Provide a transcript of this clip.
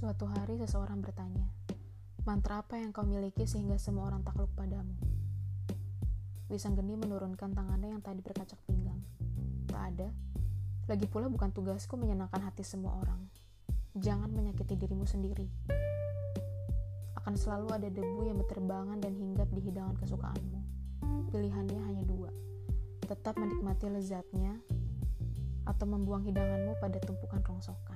Suatu hari seseorang bertanya, mantra apa yang kau miliki sehingga semua orang takluk padamu? Wisanggeni menurunkan tangannya yang tadi berkacak pinggang. Tak ada. Lagi pula bukan tugasku menyenangkan hati semua orang. Jangan menyakiti dirimu sendiri. Akan selalu ada debu yang berterbangan dan hinggap di hidangan kesukaanmu. Pilihannya hanya dua. Tetap menikmati lezatnya atau membuang hidanganmu pada tumpukan rongsokan.